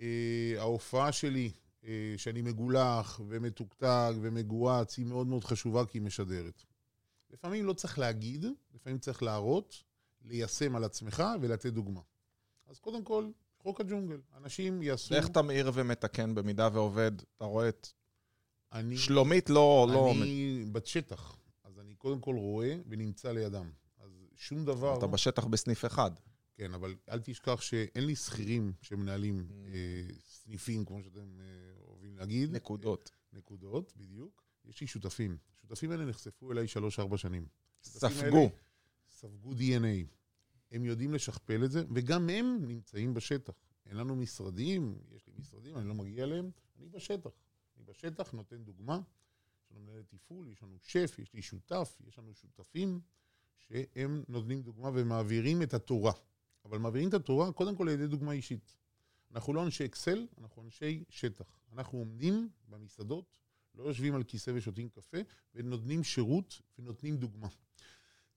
אה, ההופעה שלי, אה, שאני מגולח ומתוקתק ומגואץ, היא מאוד מאוד חשובה כי היא משדרת. לפעמים לא צריך להגיד, לפעמים צריך להראות, ליישם על עצמך ולתת דוגמה. אז קודם כל, חוק הג'ונגל. אנשים יעשו...
ואיך אתה מעיר ומתקן במידה ועובד? אתה רואה את
אני,
שלומית לא... לא...
אני בת שטח, אז אני קודם כל רואה ונמצא לידם. שום דבר...
אתה בשטח בסניף אחד.
כן, אבל אל תשכח שאין לי שכירים שמנהלים. אה, סניפים, כמו שאתם אה, אוהבים להגיד.
נקודות.
נקודות, בדיוק. יש לי שותפים. השותפים האלה נחשפו אליי שלוש-ארבע שנים.
ספגו.
ספגו DNA. הם יודעים לשכפל את זה, וגם הם נמצאים בשטח. אין לנו משרדים, יש לי משרדים, אני לא מגיע אליהם, אני בשטח. אני בשטח, נותן דוגמה. יש לנו מנהל תפעול, יש לנו שף, יש לי שותף, יש לנו שותפים שהם נותנים דוגמה ומעבירים את התורה. אבל מעבירים את התורה קודם כל על ידי דוגמה אישית. אנחנו לא אנשי אקסל, אנחנו אנשי שטח. אנחנו עומדים במסעדות, לא יושבים על כיסא ושותים קפה, ונותנים שירות ונותנים דוגמה.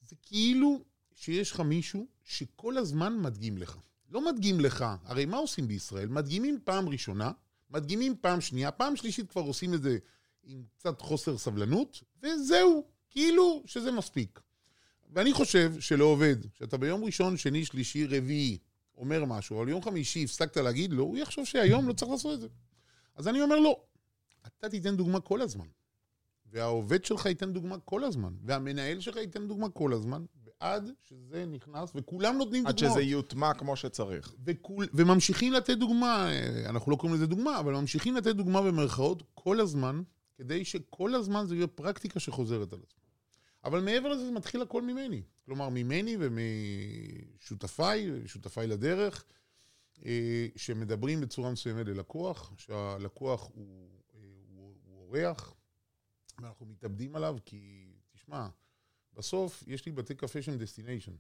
זה כאילו שיש לך מישהו שכל הזמן מדגים לך. לא מדגים לך, הרי מה עושים בישראל? מדגימים פעם ראשונה, מדגימים פעם שנייה, פעם שלישית כבר עושים את זה עם קצת חוסר סבלנות, וזהו, כאילו שזה מספיק. ואני חושב שלעובד, שאתה ביום ראשון, שני, שלישי, רביעי, אומר משהו, אבל יום חמישי הפסקת להגיד לו, הוא יחשוב שהיום לא צריך לעשות את זה. אז אני אומר לו, אתה תיתן דוגמה כל הזמן. והעובד שלך ייתן דוגמה כל הזמן, והמנהל שלך ייתן דוגמה כל הזמן, ועד שזה נכנס, וכולם נותנים
עד
דוגמאות.
שזה יוטמע כמו שצריך.
וכול, וממשיכים לתת דוגמה, אה, אנחנו לא קוראים לזה דוגמה, אבל ממשיכים לתת דוגמה במרכאות כל הזמן, כדי שכל הזמן זה יהיה פרקטיקה שחוזרת על עצמה. אבל מעבר לזה, זה מתחיל הכל ממני. כלומר, ממני ומשותפיי, שותפיי לדרך, אה, שמדברים בצורה מסוימת ללקוח, שהלקוח הוא, אה, הוא, הוא אורח, ואנחנו מתאבדים עליו, כי, תשמע, בסוף יש לי בתי קפה שהם destination.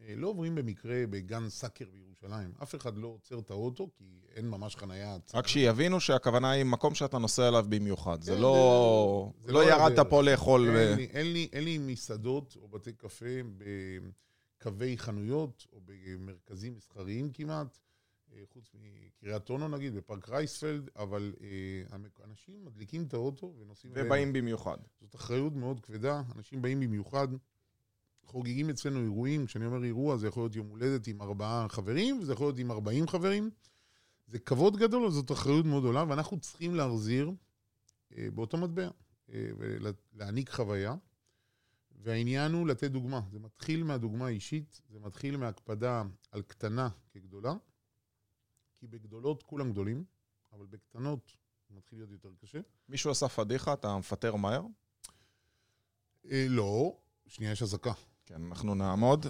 אה, לא עוברים במקרה בגן סאקר בירושלים. אף אחד לא עוצר את האוטו, כי אין ממש חנייה.
רק שיבינו שהכוונה היא מקום שאתה נוסע אליו במיוחד. זה
כן,
לא...
זה-
לא
לא
ירדת. פה לאכול...
אין לי, מסעדות או בתי קפה בקווי חנויות או במרכזים מסחריים כמעט, אה, חוץ מקריית אונו נגיד, בפארק רייספלד, אבל אה, אנשים מדליקים את האוטו ונוסעים...
ובאים במיוחד.
זאת אחריות מאוד כבדה, אנשים באים במיוחד, חוגגים אצלנו אירועים, כשאני אומר אירוע זה יכול להיות יום הולדת עם ארבעה חברים, וזה יכול להיות עם ארבעים חברים. זה כבוד גדול, אבל זאת אחריות מאוד גדולה, ואנחנו צריכים להחזיר אה, באותו מטבע, אה, ולהעניק חוויה. והעניין הוא לתת דוגמה. זה מתחיל מהדוגמה האישית, זה מתחיל מהקפדה על קטנה כגדולה, כי בגדולות כולם גדולים, אבל בקטנות זה מתחיל להיות יותר קשה.
מישהו עשה פדיחה, אתה מפטר מהר?
אה, לא, שנייה, יש אזעקה.
כן, אנחנו נעמוד.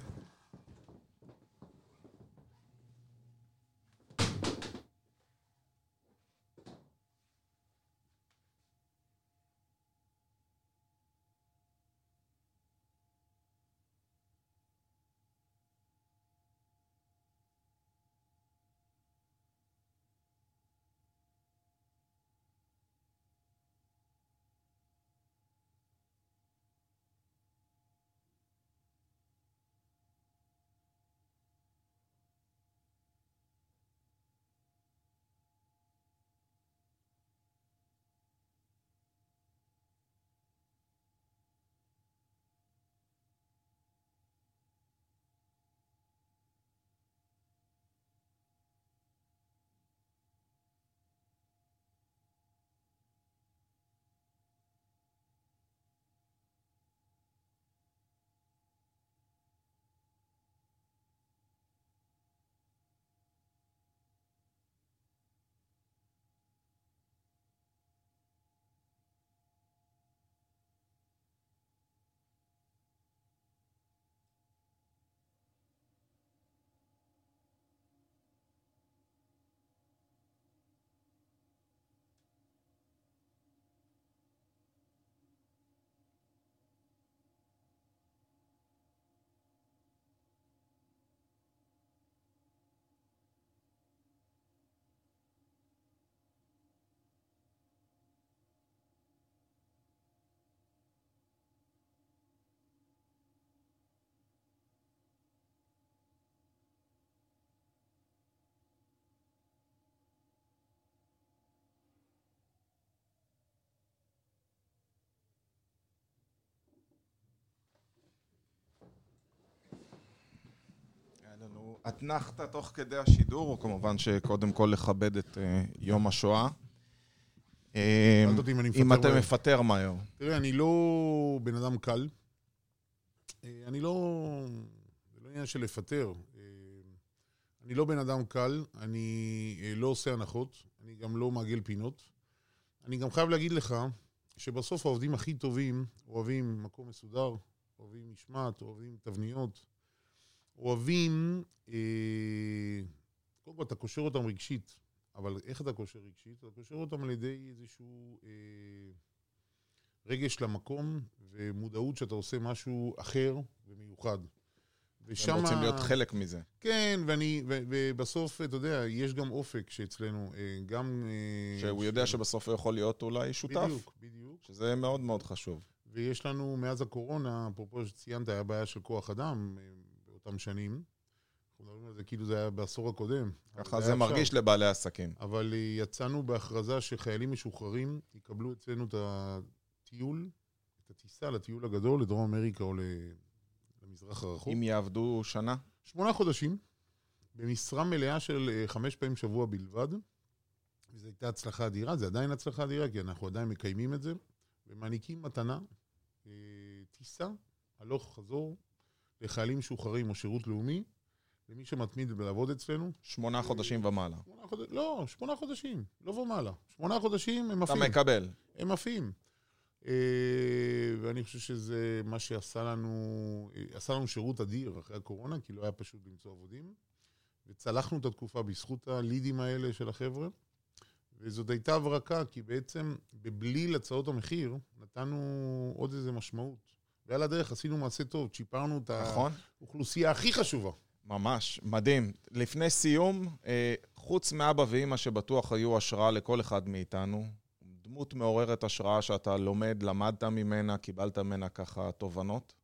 אתנחתא תוך כדי השידור, כמובן שקודם כל לכבד את אה, יום השואה. אה,
אם
אתה. מפטר מהר.
תראה, אני לא בן אדם קל. אה, אני לא... זה לא עניין של לפטר. אני לא בן אדם קל, אני לא עושה הנחות, אני גם לא מעגל פינות. אני גם חייב להגיד לך שבסוף העובדים הכי טובים אוהבים מקום מסודר, אוהבים משמעת, אוהבים תבניות, אוהבים... אה, קודם כל, אתה קושר אותם רגשית, אבל איך אתה קושר רגשית? אתה קושר אותם על ידי איזשהו... אה, רגש למקום ומודעות שאתה עושה משהו אחר ומיוחד.
הם רוצים להיות חלק מזה.
כן, ואני, ו, ובסוף, אתה יודע, יש גם אופק שאצלנו, אה, גם... אה,
שהוא יודע שבסוף הוא יכול להיות אולי שותף,
בדיוק, בדיוק.
שזה מאוד מאוד חשוב.
ויש לנו, מאז הקורונה, אפרופו שציינת, היה בעיה של כוח אדם באותם שנים. אנחנו מדברים על זה כאילו זה היה בעשור הקודם.
ככה זה. מרגיש לבעלי עסקים.
אבל יצאנו בהכרזה שחיילים משוחררים יקבלו אצלנו את הטיול, את הטיסה לטיול הגדול לדרום אמריקה או למזרח הרחוק.
אם יעבדו שנה,
שמונה חודשים, במשרה מלאה של אה, חמש פעמים בשבוע בלבד. וזו הייתה הצלחה אדירה, זה עדיין הצלחה אדירה, כי אנחנו עדיין מקיימים את זה, ומעניקים מתנה, אה, טיסה, הלוך חזור, לחיילים משוחררים או שירות לאומי, למי שמתמיד לעבוד אצלנו.
שמונה חודשים ומעלה.
שמונה חודשים, לא, שמונה חודשים, לא ומעלה. שמונה חודשים הם
אתה
עפים.
מקבל.
הם עפים. אה, ואני חושב שזה מה שעשה לנו, עשה לנו שירות אדיר אחרי הקורונה, כי לא היה פשוט למצוא עבודים. וצלחנו את התקופה בזכות הלידים האלה של החבר'ה. וזאת הייתה הברקה, כי בעצם בבליל הצעות המחיר, נתנו עוד איזה משמעות. ועל הדרך עשינו מעשה טוב, צ'יפרנו את
נכון?
האוכלוסייה הכי חשובה.
ממש, מדהים. לפני סיום, אה, חוץ מאבא ואימא שבטוח היו השראה לכל אחד מאיתנו, דמות מעוררת השראה שאתה לומד, למדת ממנה, קיבלת ממנה ככה תובנות.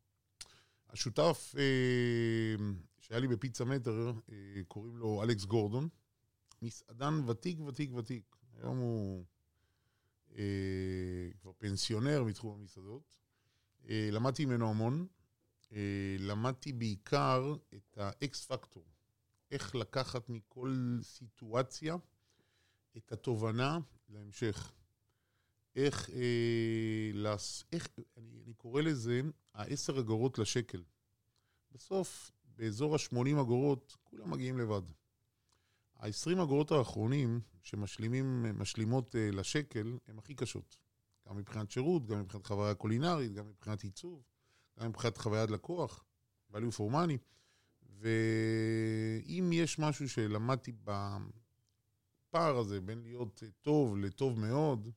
השותף אה, שהיה לי בפיצה מטר, אה, קוראים לו אלכס גורדון, מסעדן ותיק, ותיק, ותיק. היום הוא אה, כבר פנסיונר מתחום המסעדות. אה, למדתי ממנו המון. אה, למדתי בעיקר את האקס פקטור. איך לקחת מכל סיטואציה את התובנה להמשך. איך, אה, לס... איך אני, אני קורא לזה העשר אגורות לשקל. בסוף, באזור ה-80 אגורות, כולם מגיעים לבד. ה-20 אגורות האחרונים שמשלימים, משלימות אה, לשקל, הן הכי קשות. גם מבחינת שירות, גם מבחינת חוויה קולינרית, גם מבחינת עיצוב, גם מבחינת חוויית לקוח, value for money. ואם יש משהו שלמדתי בפער הזה בין להיות טוב לטוב מאוד,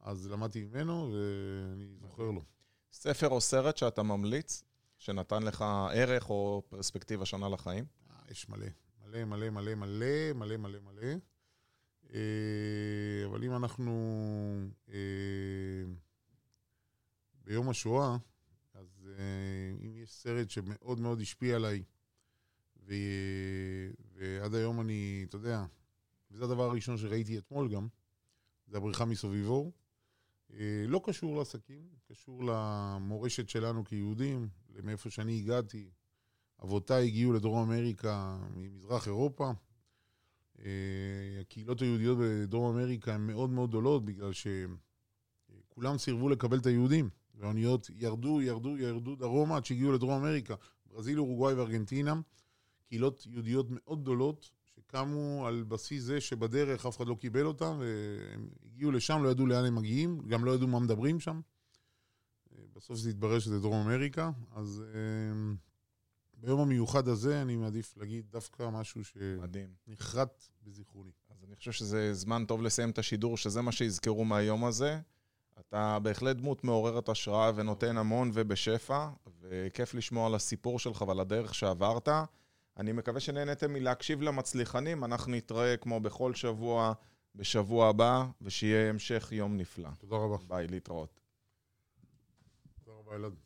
אז למדתי ממנו ואני זוכר לו.
ספר או סרט שאתה ממליץ, שנתן לך ערך או פרספקטיבה שונה לחיים?
אה, יש מלא. מלא, מלא, מלא, מלא, מלא, מלא, מלא. אה, אבל אם אנחנו אה, ביום השואה, אז אה, אם יש סרט שמאוד מאוד השפיע עליי, ו... ועד היום אני, אתה יודע, וזה הדבר הראשון שראיתי אתמול גם, זה הבריחה מסוביבור. לא קשור לעסקים, קשור למורשת שלנו כיהודים, מאיפה שאני הגעתי. אבותיי הגיעו לדרום אמריקה ממזרח אירופה. אה, הקהילות היהודיות בדרום אמריקה הן מאוד מאוד גדולות, בגלל שכולם סירבו לקבל את היהודים. והאוניות ירדו, ירדו, ירדו דרומה עד שהגיעו לדרום אמריקה. ברזיל, אורוגוואי וארגנטינה, קהילות יהודיות מאוד גדולות, שקמו על בסיס זה שבדרך אף אחד לא קיבל אותם, והם הגיעו לשם, לא ידעו לאן הם מגיעים, גם לא ידעו מה מדברים שם. אה, בסוף זה התברר שזה דרום אמריקה, אז אה, ביום המיוחד הזה אני מעדיף להגיד דווקא משהו. שנחרט בזיכרוני.
אז אני חושב שזה זמן טוב לסיים את השידור, שזה מה שיזכרו מהיום הזה. אתה בהחלט דמות מעוררת השראה ונותן המון ובשפע, וכיף לשמוע על הסיפור שלך ועל הדרך שעברת. אני מקווה שנהניתם מלהקשיב למצליחנים, אנחנו נתראה כמו בכל שבוע בשבוע הבא, ושיהיה המשך יום נפלא.
תודה רבה.
ביי, להתראות.
תודה רבה, אלעד.